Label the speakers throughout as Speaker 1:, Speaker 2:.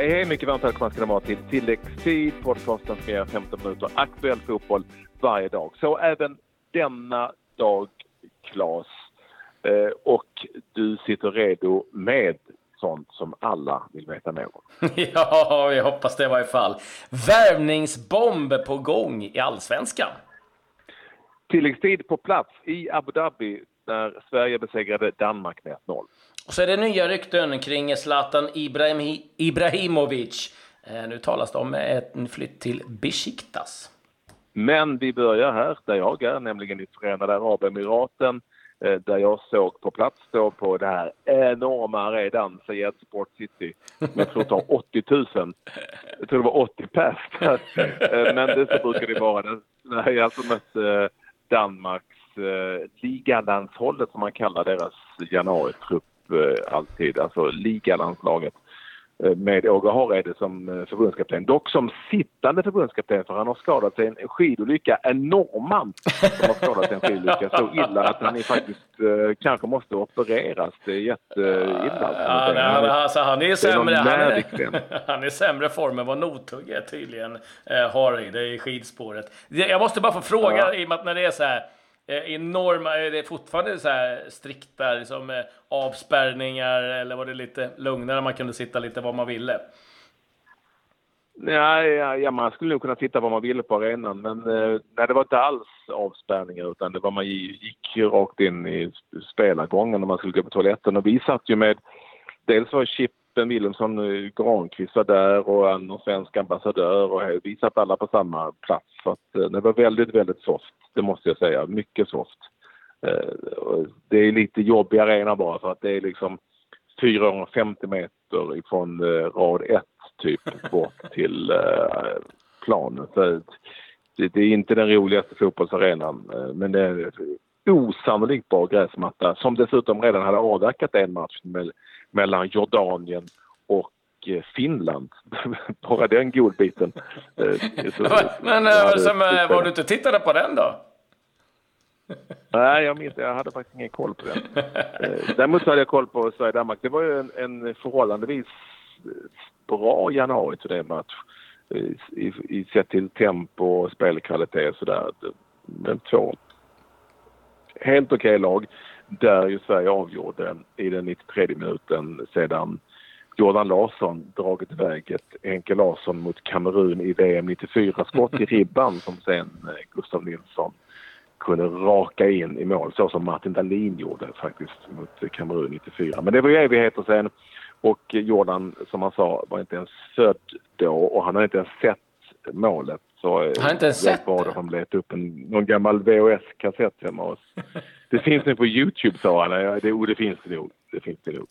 Speaker 1: Hej, hej! Mycket varmt välkomna ska ni vara till Tilläggstid, podcasten som ger 15 minuter aktuell fotboll varje dag. Så även denna dag, Claes. Eh, och du sitter redo med sånt som alla vill veta mer om.
Speaker 2: ja, vi hoppas det i varje fall. Värvningsbomb på gång i allsvenskan.
Speaker 1: Tilläggstid på plats i Abu Dhabi när Sverige besegrade Danmark med 1-0.
Speaker 2: Och så är det nya rykten kring Zlatan Ibrahim Ibrahimovic. Eh, nu talas det om en flytt till Besiktas.
Speaker 1: Men vi börjar här, där jag är, nämligen i Förenade Arabemiraten eh, där jag såg på plats då på det här enorma arenan, Zayed Sport City, jag tror det var 80 000. Jag tror det var 80 pers eh, Men det så brukar det vara. När jag alltså mötte Danmarks ligalandshållet som man kallar deras januaritrupp alltid, alltså ligalandslaget eh, med Åge Hareide som eh, förbundskapten. Dock som sittande förbundskapten för han har skadat sig en skidolycka, en norrman som har skadat sig en skidolycka så illa att han faktiskt eh, kanske måste opereras. Det är jätteilla.
Speaker 2: Ja, nej, alltså, han är sämre, han är, han är sämre form än vad Notugg är tydligen, eh, Hareide i skidspåret. Jag måste bara få fråga, ja. i och med att när det är så här Eh, enorma, eh, är det fortfarande så här strikta liksom, eh, avspärrningar eller var det lite lugnare, man kunde sitta lite var man ville?
Speaker 1: Ja, ja, ja, man skulle nog kunna sitta var man ville på arenan men nej, det var inte alls avspärrningar utan det var man gick rakt in i spelargången när man skulle gå på toaletten och vi satt ju med dels var Chip Ben Wilhelmsson Granqvist var där och en svensk ambassadör och vi satt alla på samma plats. Så att det var väldigt, väldigt soft det måste jag säga. Mycket soft. Eh, det är lite jobbig arena bara för att det är liksom 450 meter ifrån eh, rad 1 typ bort till eh, planen. Så det är inte den roligaste fotbollsarenan men det är osannolikt bra gräsmatta som dessutom redan hade avverkat en match mellan Jordanien och Finland. Bara den godbiten.
Speaker 2: Men som, var du inte tittade på den då?
Speaker 1: Nej, jag minns Jag hade faktiskt ingen koll på den. Eh, däremot hade jag koll på Sverige-Danmark. Det var ju en, en förhållandevis bra januari till det match. I, i sett till tempo och spelkvalitet och sådär. Men två helt okej okay lag där ju Sverige avgjorde i den 93 minuten sedan Jordan Larsson dragit iväg ett Henke Larsson mot Kamerun i VM 94 skott i ribban som sen eh, Gustav Nilsson kunde raka in i mål så som Martin Dahlin gjorde faktiskt mot Kamerun 94. Men det var ju evigheter sen och Jordan som han sa var inte ens född då och han har inte ens sett målet. Så
Speaker 2: han har inte ens sett
Speaker 1: det? Var han letade upp en, någon gammal VHS-kassett hemma hos Det finns nu på Youtube sa han. Ja, det, oh, det finns det nog. Det finns det nog.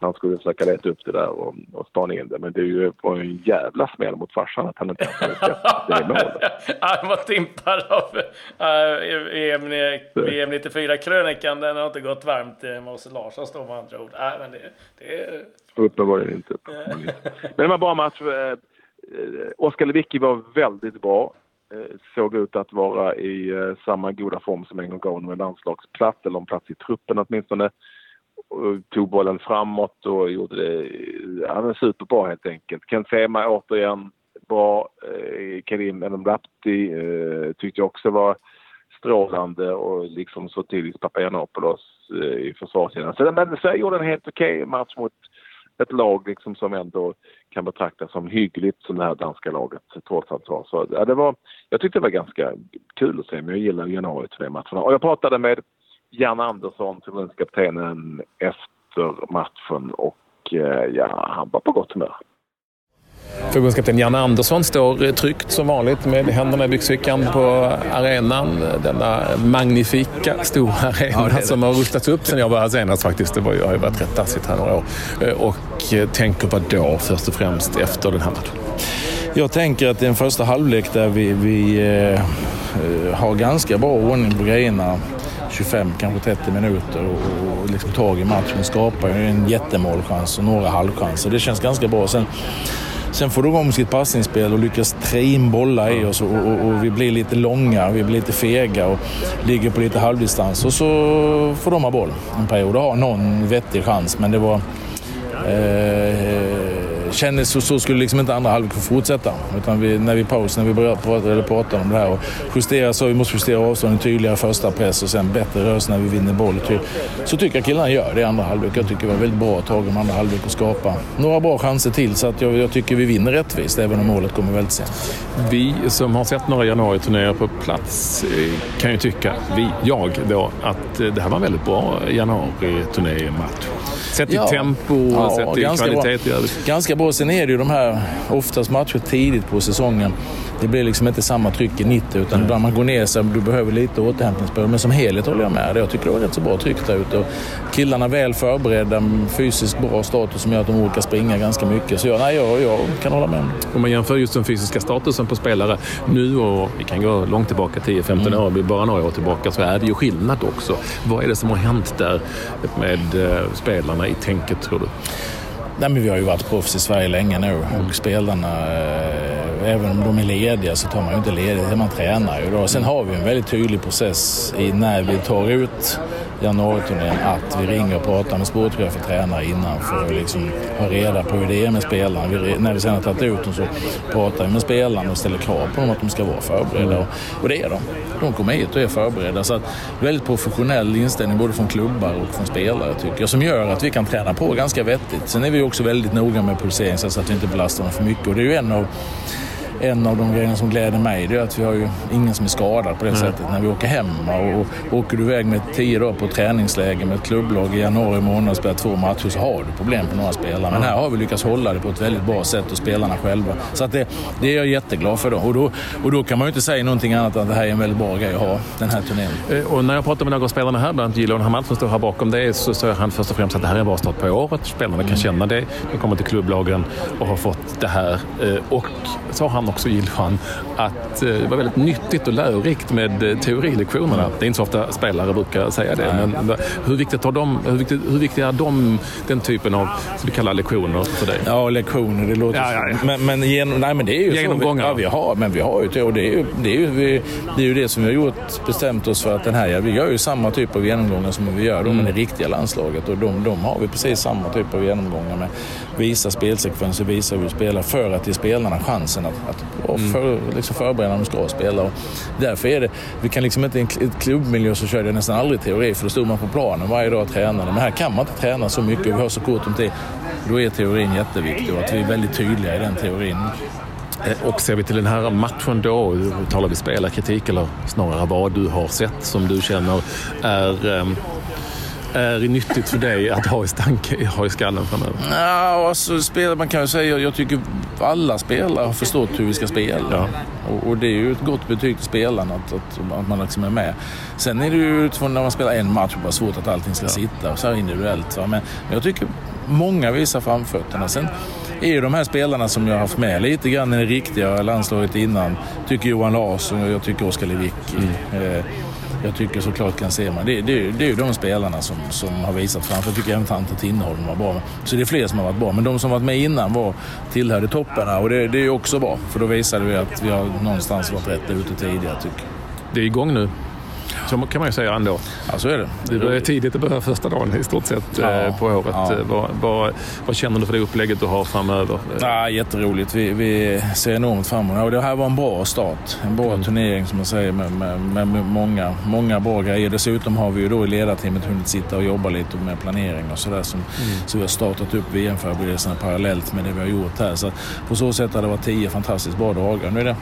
Speaker 1: Han skulle försöka leta upp det där och, och spana in det. Men det var ju en jävla smäll mot farsan att han inte ens hade sett det målet.
Speaker 2: Han var timpad av uh, EM, VM 94-krönikan. Den har inte gått varmt med oss Larsson står med andra ord. Nej, men det, det...
Speaker 1: Uppenbarligen inte. men det var en bra match. Eh, Oskar Lewicki var väldigt bra. Eh, såg ut att vara i eh, samma goda form som en gång gav honom en landslagsplats eller en plats i truppen åtminstone. Tog bollen framåt och gjorde det Han är superbra helt enkelt. Ken Sema återigen bra. Eh, Karim Elmrapti eh, tyckte jag också var strålande och liksom så till Papagiannopoulos eh, i försvarssidan. Så men Sverige gjorde en helt okej okay match mot ett lag liksom som ändå kan betraktas som hyggligt som det här danska laget trots allt var. Så ja, det var, jag tyckte det var ganska kul att se, men jag gillar januari till matcherna. Och jag pratade med Jan Andersson, förbundskaptenen, efter matchen och eh, ja, han var på gott humör.
Speaker 3: Förbundskapten Janne Andersson står tryggt som vanligt med händerna i byxfickan på arenan. Denna magnifika stora arena ja, som har rustats upp sen jag var här senast faktiskt. Det var, jag har ju varit rätt dassigt här några år. Eh, och tänker på då först och främst efter den här matchen?
Speaker 4: Jag tänker att det är en första halvlek där vi, vi eh, eh har ganska bra ordning på grejerna. 25, kanske 30 minuter och, och liksom tag i matchen. Skapar en jättemålchans och några halvchanser. Det känns ganska bra. Sen, Sen får de igång sitt passningsspel och lyckas trä in bollar i oss och, och, och, vi blir lite långa, vi blir lite fega och ligger på lite halvdistans. Och så får de ha boll en period och har någon vettig chans. Men det var... Eh, kändes så, så skulle liksom inte andra halvlek få fortsätta. Utan vi, när vi paus, när vi började prata, eller prata om det här och justera så vi måste justera avståndet tydligare första press och sen bättre rörelse när vi vinner boll. Så tycker jag killarna gör det i andra halvlek. Jag tycker det var väldigt bra tag i andra halvlek att skapa några bra chanser till så att jag, jag tycker vi vinner rättvist även om målet kommer väldigt sent.
Speaker 3: Vi som har sett några januariturnéer på plats eh, kan ju tycka, vi, jag då, att eh, det här var en väldigt bra januari-turnématch. Sett i ja. tempo och ja, sett i kvalitet
Speaker 4: bra. Ganska bra. Sen är det ju de här, oftast matcher tidigt på säsongen. Det blir liksom inte samma tryck i 90 utan mm. ibland man går ner så du behöver lite återhämtningsperiod. Men som helhet håller jag med. Jag tycker det var rätt så bra tryck där ute. Och killarna väl förberedda, fysiskt bra status som gör att de orkar springa ganska mycket. Så jag, nej, jag, jag kan hålla med.
Speaker 3: Om man jämför just den fysiska statusen på spelare nu och vi kan gå långt tillbaka, 10-15 mm. år, bara några år tillbaka, så är det ju skillnad också. Vad är det som har hänt där med eh, spelarna i tänket tror du?
Speaker 4: Nej, men vi har ju varit proffs i Sverige länge nu och spelarna, eh, även om de är lediga så tar man ju inte ledigt, man tränar ju då. Sen har vi en väldigt tydlig process i när vi tar ut januariturnén att vi ringer och pratar med sportchef och tränare innan för att liksom ha reda på hur det är med spelarna. Vi, när vi sen har tagit ut dem så pratar vi med spelarna och ställer krav på dem att de ska vara förberedda. Och, och det är de. De kommer hit och är förberedda. Så att, väldigt professionell inställning både från klubbar och från spelare tycker jag som gör att vi kan träna på ganska vettigt. Sen är vi också väldigt noga med pulseringen så att vi inte belastar dem för mycket. Och det är ju en av en av de grejerna som gläder mig det är att vi har ju ingen som är skadad på det mm. sättet när vi åker hem. Och, och åker du iväg med tio dagar på träningsläger med ett klubblag i januari månad och spelar två matcher så har du problem på några spelare. Men här har vi lyckats hålla det på ett väldigt bra sätt och spelarna själva. Så att det, det är jag jätteglad för. Då. Och, då, och då kan man ju inte säga någonting annat än att det här är en väldigt bra grej att ha den här turnén.
Speaker 3: Eh, och när jag pratar med några av spelarna här, bland annat Gilon Hamal som står här bakom det, så säger han först och främst att det här är en bra start på året. Spelarna kan mm. känna det. De kommer till klubblagen och har fått det här. Eh, och så har han också, Gilon, att eh, det var väldigt nyttigt och lärorikt med eh, teorilektionerna. Det är inte så ofta spelare brukar säga det, men hur viktigt, har de, hur viktigt, hur viktigt är de, den typen av, som du kallar lektioner för dig?
Speaker 4: Ja, lektioner, det låter ja, ja, ja. Men, men, genom, nej, men det är ju
Speaker 3: Genomgångar?
Speaker 4: Så vi, ja, vi har, men vi har ju det och det är ju det, är ju, vi, det, är ju det som vi har gjort, bestämt oss för att den här, vi gör ju samma typ av genomgångar som vi gör mm. med det riktiga landslaget och de, de har vi precis samma typ av genomgångar med. Visa spelsekvenser, visa hur vi spelar för att ge spelarna chansen att, att mm. för, liksom förbereda när de ska spela. Och därför är det, vi kan liksom inte i en klubbmiljö så kör det nästan aldrig teori för då står man på planen varje dag och tränar. Men här kan man inte träna så mycket och vi har så kort om tid. Då är teorin jätteviktig och att vi är väldigt tydliga i den teorin.
Speaker 3: Eh, och ser vi till den här matchen då, talar vi spelarkritik eller snarare vad du har sett som du känner är um är nyttigt för dig att ha i, stank, ha i skallen framöver?
Speaker 4: Ja, alltså, spel, man kan ju säga jag tycker alla spelare har förstått hur vi ska spela. Ja. Och, och, det är ju ett gott betyg till spelarna att, att, att man liksom är med. Sen är det ju utifrån när man spelar en match bara svårt att allting ska ja. sitta så här individuellt. Men, men jag tycker många visar framfötterna. Sen är ju de här spelarna som jag har haft med lite grann i det riktiga landslaget innan. Tycker Johan Larsson och jag tycker Oskar Lewicki. Mm. Eh, jag tycker såklart kan se man. Det, det, det är ju de spelarna som, som har visat framför. Jag tycker även Tante Tinnerholm var bra. Så det är fler som har varit bra. Men de som varit med innan var, tillhörde topparna och det, det är också bra. För då visade vi att vi har någonstans varit rätt ute tidigare tycker jag.
Speaker 3: Det är igång nu. Så kan man ju säga ändå.
Speaker 4: Ja, så är det.
Speaker 3: Det börjar tidigt, det börjar första dagen i stort sett ja, eh, på året. Ja. Vad, vad, vad, känner du för det upplägget du har framöver?
Speaker 4: Ja, jätteroligt. Vi, vi ser enormt fram emot det. Det här var en bra start. En bra mm. turnering som man säger med, med, med, många, många bra grejer. Dessutom har vi ju då i ledarteamet hunnit sitta och jobba lite med planering och sådär. Mm. Så vi har startat upp VM-förberedelserna parallellt med det vi har gjort här. Så på så sätt har det varit tio fantastiskt bra dagar. Nu är det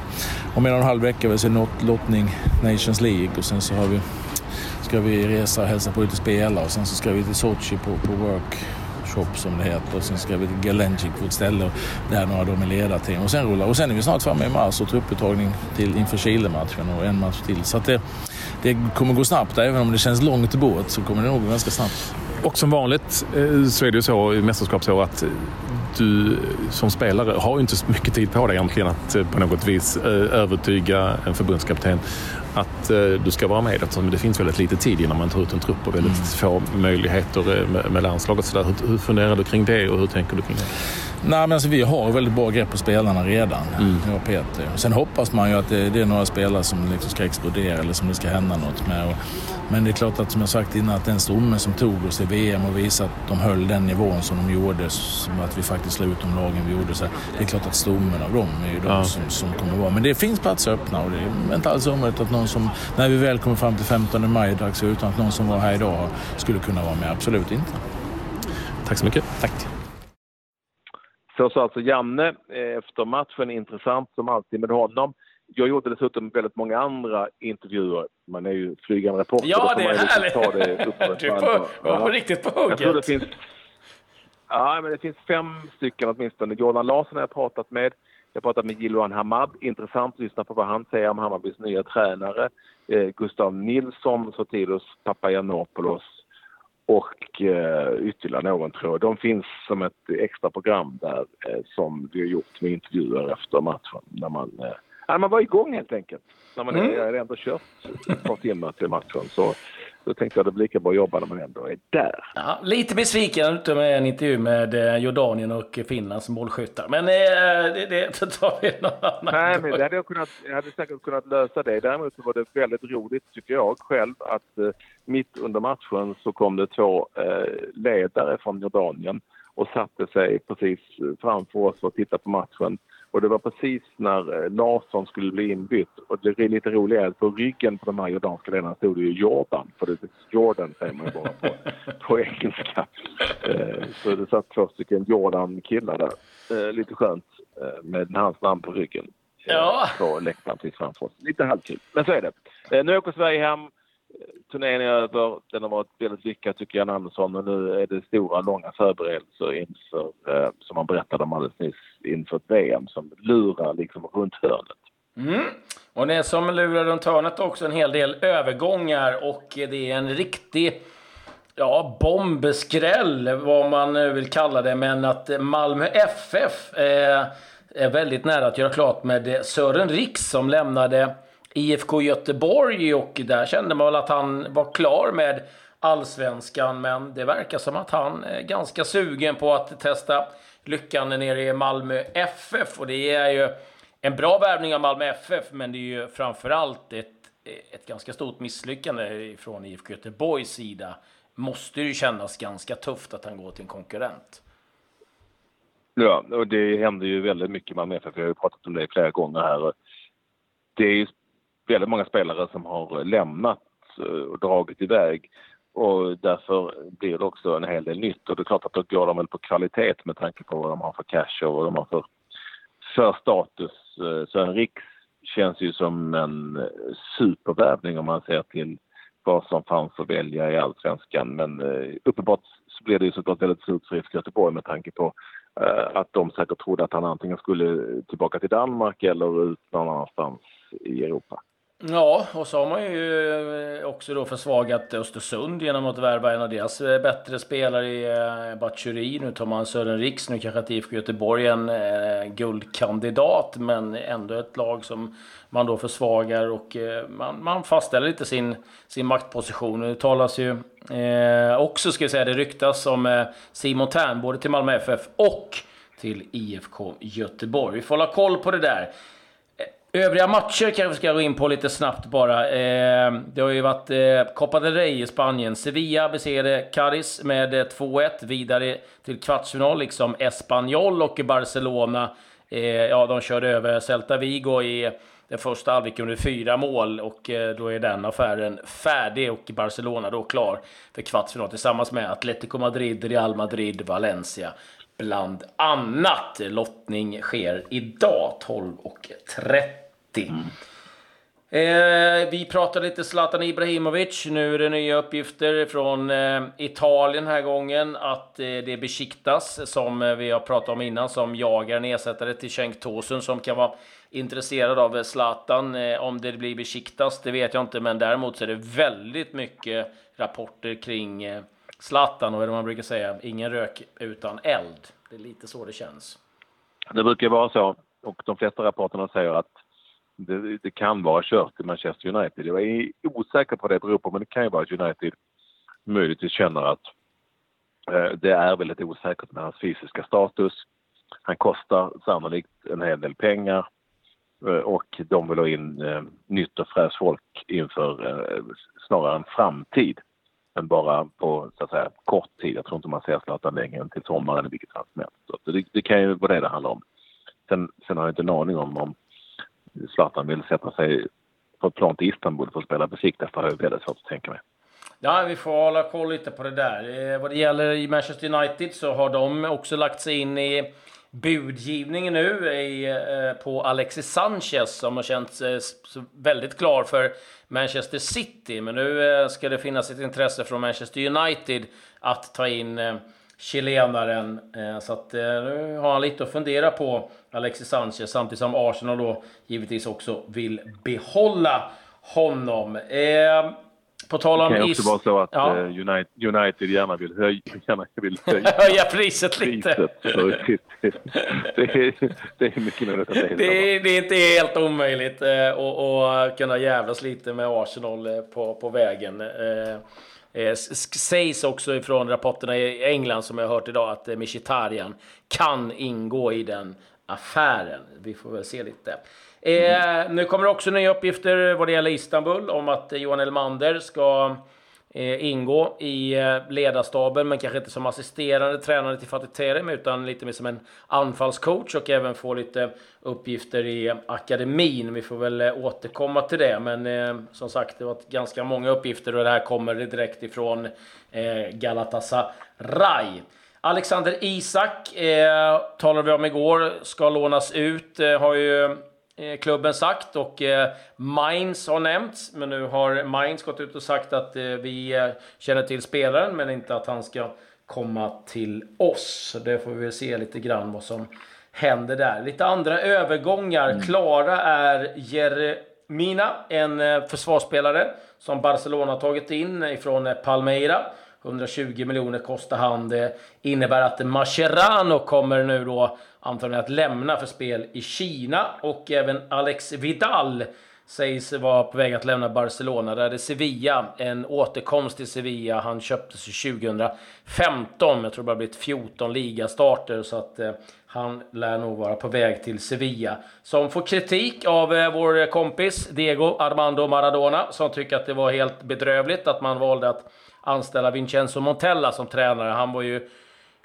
Speaker 4: om en och en halv vecka vi ser lottning Nations League och sen så har vi, ska vi resa och hälsa på lite spelare och sen så ska vi till Sochi på, på workshop som det heter och sen ska vi till Galencic på ett ställe där några dagar med ledarteam och sen rullar och sen är vi snart framme i mars och trupputtagning till inför Chile-matchen och en match till. Så att det, det kommer gå snabbt även om det känns långt bort så kommer det nog gå ganska snabbt.
Speaker 3: Och som vanligt eh, så är det ju så i mästerskapsår att eh, du som spelare har ju inte så mycket tid på dig egentligen att eh, på något vis övertyga en förbundskapten att eh, du ska vara med eftersom det finns väldigt lite tid innan man tar ut en trupp och väldigt mm. få möjligheter med, landslaget. Så där, hur, hur funderar du kring det och hur tänker du kring det?
Speaker 4: Nej, men alltså, vi har väldigt bra grepp på spelarna redan, mm. jag och Peter. Sen hoppas man ju att det, det är några spelare som liksom ska explodera eller som det ska hända något med. Och, men det är klart att som jag sagt innan att den stomme som tog oss i VM och visade att de höll den nivån som de gjorde, som att vi faktiskt slå ut de lagen vi gjorde. Så det är klart att stommen av dem är ju de ja. som, som kommer vara. Men det finns platser öppna och det är inte alls omöjligt att någon som, när vi väl kommer fram till 15 maj dags utan att någon som var här idag skulle kunna vara med. Absolut inte.
Speaker 3: Tack så mycket.
Speaker 4: Tack.
Speaker 1: Så sa alltså Janne eh, efter matchen. Intressant som alltid med honom. Jag gjorde dessutom väldigt många andra intervjuer. Man är ju flygande reporter.
Speaker 2: Ja, det är liksom härligt! Ta det du är på, ja. riktigt på hugget. Jag tror det finns,
Speaker 1: ja, men det finns fem stycken åtminstone. Jordan Larsson har jag pratat med. Jag pratat med Jiloan Hamad. Intressant att lyssna på vad han säger om Hammarbys nya tränare. Eh, Gustav Nilsson, Sotiros Papagiannopoulos och eh, ytterligare någon tror jag. De finns som ett extra program där eh, som vi har gjort med intervjuer efter matchen. När man, eh, när man var igång helt enkelt. När man mm. är, ändå kört ett par timmar till matchen. Så då tänkte jag att det blir lika bra att jobba när man ändå är där.
Speaker 2: Ja, lite besviken ute med en intervju med eh, Jordanien och Finlands målskyttar. Men eh, det, det tar vi någon annan
Speaker 1: Nej, men det hade jag, kunnat, jag hade säkert kunnat lösa det. Däremot var det väldigt roligt, tycker jag själv, att eh, mitt under matchen så kom det två eh, ledare från Jordanien och satte sig precis framför oss och tittade på matchen. Och det var precis när eh, Larsson skulle bli inbytt. Och det är lite roligt att på ryggen på de här jordanska ledarna stod det ju Jordan. För det är Jordan säger man ju bara på, på engelska. Eh, så det satt två stycken Jordan-killar där. Eh, lite skönt med hans namn på ryggen. Ja. På läktaren precis framför oss. Lite halvkul. Men så är det. Nu åker Sverige hem Turnén är över. Den har varit väldigt lyckad tycker Jan Andersson och nu är det stora, långa förberedelser inför, eh, som han berättade om alldeles nyss, inför ett VM som lurar liksom runt hörnet.
Speaker 2: Mm. Och det som lurar runt hörnet också en hel del övergångar och det är en riktig ja, bombskräll, vad man nu vill kalla det, men att Malmö FF eh, är väldigt nära att göra klart med Sören Riks som lämnade IFK Göteborg och där kände man väl att han var klar med allsvenskan. Men det verkar som att han är ganska sugen på att testa lyckan nere i Malmö FF. Och det är ju en bra värvning av Malmö FF, men det är ju framförallt ett, ett ganska stort misslyckande från IFK Göteborgs sida. Måste ju kännas ganska tufft att han går till en konkurrent.
Speaker 1: Ja, och det händer ju väldigt mycket med Malmö FF. Vi har ju pratat om det flera gånger här. Det är ju väldigt många spelare som har lämnat eh, och dragit iväg. Och därför blir det också en hel del nytt. Och det är klart att då går de väl på kvalitet med tanke på vad de har för cash och vad de har för, för status. Eh, så en Riks känns ju som en eh, supervärvning om man ser till vad som fanns att välja i allsvenskan. Men eh, uppenbart så blir det ju såklart väldigt surt för IFK Göteborg med tanke på att de säkert trodde att han antingen skulle tillbaka till Danmark eller ut någon annanstans i Europa.
Speaker 2: Ja, och så har man ju eh, också då försvagat Östersund genom att värva en av deras eh, bättre spelare i eh, Batshuri. Nu tar man Sören Riks, nu kanske att IFK Göteborg är en eh, guldkandidat, men ändå ett lag som man då försvagar och eh, man, man fastställer lite sin, sin maktposition. Det talas ju eh, också, ska jag säga, det ryktas om eh, Simon Tern, både till Malmö FF och till IFK Göteborg. Vi får hålla koll på det där. Övriga matcher kanske vi ska gå in på lite snabbt bara. Eh, det har ju varit eh, Copa del Rey i Spanien. Sevilla besegrade Cadiz med eh, 2-1 vidare till kvartsfinal, liksom Espanyol och Barcelona. Eh, ja, de körde över Celta Vigo i den första halvleken under fyra mål och eh, då är den affären färdig och Barcelona då klar för kvartsfinal tillsammans med Atletico Madrid, Real Madrid, Valencia bland annat. Lottning sker idag 12.30. Mm. Eh, vi pratade lite Zlatan Ibrahimovic. Nu är det nya uppgifter från eh, Italien den här gången att eh, det besiktas, som eh, vi har pratat om innan, som jagar en ersättare till Cenk Tosun som kan vara intresserad av Zlatan. Eh, om det blir besiktas, det vet jag inte, men däremot så är det väldigt mycket rapporter kring eh, Zlatan och det man brukar säga, ingen rök utan eld. Det är lite så det känns.
Speaker 1: Det brukar vara så och de flesta rapporterna säger att det, det kan vara kört i Manchester United. Jag är osäker på vad det beror på men det kan ju vara att United möjligtvis känner att eh, det är väldigt osäkert med hans fysiska status. Han kostar sannolikt en hel del pengar eh, och de vill ha in eh, nytt och fräscht folk inför eh, snarare en framtid men bara på så att säga, kort tid. Jag tror inte man ser Zlatan längre än till sommaren eller vilket fall som helst. Så det, det kan ju vara det det handlar om. Sen, sen har jag inte en aning om om Zlatan vill sätta sig på ett plan till Istanbul för att spela Besiktas. Det har jag väldigt svårt att tänka mig.
Speaker 2: Ja, vi får hålla koll lite på det där. Eh, vad det gäller Manchester United så har de också lagt sig in i budgivning nu i, eh, på Alexis Sanchez som har känts eh, väldigt klar för Manchester City. Men nu eh, ska det finnas ett intresse från Manchester United att ta in eh, chilenaren. Eh, så att eh, nu har han lite att fundera på, Alexis Sanchez, samtidigt som Arsenal då givetvis också vill behålla honom. Eh, Eh,
Speaker 1: på tal om det kan också vara så att ja. United, United gärna vill, höj, gärna vill höja,
Speaker 2: höja priset lite.
Speaker 1: Priset. det, är, det är mycket möjligt att det är
Speaker 2: det, det är inte helt omöjligt att kunna jävlas lite med Arsenal på, på vägen. Eh, sägs också ifrån rapporterna i England som jag har hört idag att eh, Mkhitaryan kan ingå i den affären. Vi får väl se lite. Eh, nu kommer det också nya uppgifter vad det gäller Istanbul om att Johan Elmander ska eh, ingå i eh, ledarstaben, men kanske inte som assisterande tränare till Fatih Terim, utan lite mer som en anfallscoach och även få lite uppgifter i akademin. Vi får väl eh, återkomma till det, men eh, som sagt, det var ganska många uppgifter och det här kommer direkt ifrån eh, Galatasaray. Alexander Isak eh, talade vi om igår, ska lånas ut, eh, har ju klubben sagt och eh, Mainz har nämnts. Men nu har Mainz gått ut och sagt att eh, vi känner till spelaren men inte att han ska komma till oss. Så det får vi se lite grann vad som händer där. Lite andra övergångar. Mm. Klara är Jeremina, en försvarsspelare som Barcelona tagit in ifrån Palmeira. 120 miljoner kostar han. Det innebär att Mascherano kommer nu då antagligen att lämna för spel i Kina. Och även Alex Vidal sägs vara på väg att lämna Barcelona. Där är det Sevilla, en återkomst till Sevilla. Han köptes 2015. Jag tror det bara blivit 14 ligastarter. Så att eh, han lär nog vara på väg till Sevilla. Som får kritik av eh, vår kompis Diego Armando Maradona. Som tycker att det var helt bedrövligt att man valde att anställa Vincenzo Montella som tränare. Han var ju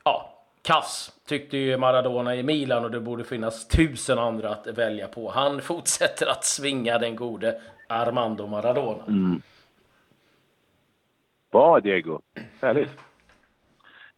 Speaker 2: ja, kass, tyckte ju Maradona i Milan och det borde finnas tusen andra att välja på. Han fortsätter att svinga den gode Armando Maradona. Mm.
Speaker 1: Bra Diego, härligt.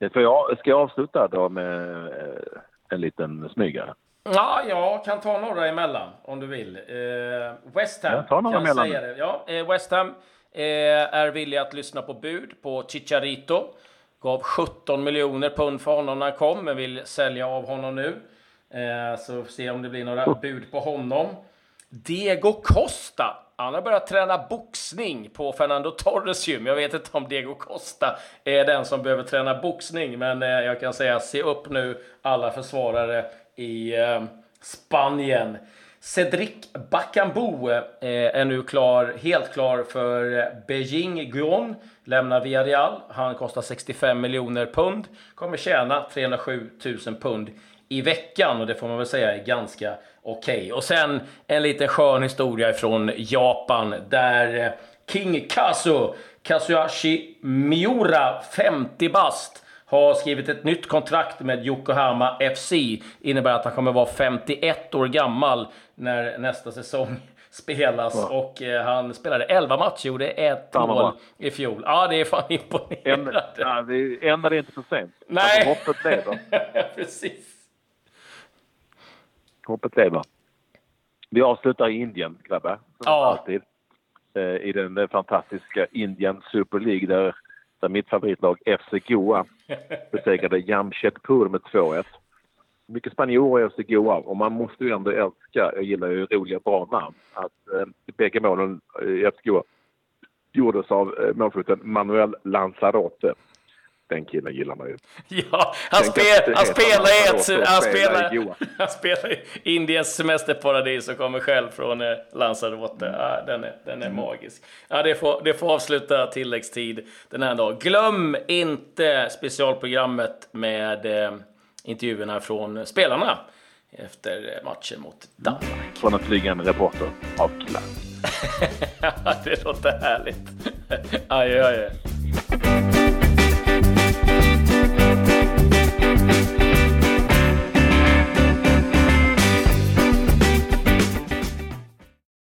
Speaker 1: Ska jag, ska jag avsluta då med eh, en liten smygare?
Speaker 2: Ja, jag kan ta några emellan om du vill. Eh, West Ham.
Speaker 1: Ja, ta några emellan.
Speaker 2: Ja, eh, West Ham Eh, Eh, är villig att lyssna på bud på Chicharito. Gav 17 miljoner pund för honom när han kom, men vill sälja av honom nu. Eh, så se om det blir några bud på honom. Diego Costa. Han har börjat träna boxning på Fernando Torres gym. Jag vet inte om Diego Costa är den som behöver träna boxning, men eh, jag kan säga se upp nu alla försvarare i eh, Spanien. Cedric Bakambu eh, är nu klar, helt klar för Beijing Guon. Lämnar Villarreal. Han kostar 65 miljoner pund. Kommer tjäna 307 000 pund i veckan och det får man väl säga är ganska okej. Okay. Och sen en liten skön historia från Japan där eh, King Kazu Kazuyashi Miura, 50 bast, har skrivit ett nytt kontrakt med Yokohama FC. Innebär att han kommer vara 51 år gammal när nästa säsong spelas. Ja. Och eh, han spelade 11 matcher, gjorde ett mål i fjol. Ja, det är fan imponerande.
Speaker 1: ja, det ändrar inte för sent.
Speaker 2: Nej.
Speaker 1: Alltså, hoppet lever.
Speaker 2: Precis.
Speaker 1: Hoppet lever. Vi avslutar i Indien, grabbar.
Speaker 2: Ja.
Speaker 1: Alltid. Eh, I den fantastiska Indian Super League där, där mitt favoritlag FC Goa besegrade Jamshedpur med 2-1 mycket spanjorer FC Goa och man måste ju ändå älska, jag gillar ju roliga bra namn, att eh, bägge målen i FC Goa gjordes av eh, målskytten Manuel Lanzarote. Den killen gillar man ju.
Speaker 2: Ja, han, spel, han spelar i ett... Han spelar, han spelar i Indiens semesterparadis och kommer själv från eh, Lanzarote. Ja, den, är, den är magisk. Ja, det, får, det får avsluta tilläggstid den här dagen. Glöm inte specialprogrammet med eh, intervjuerna från spelarna efter matchen mot Danmark.
Speaker 1: Från en flygande reporter av klass.
Speaker 2: det låter härligt. Adjö, adjö.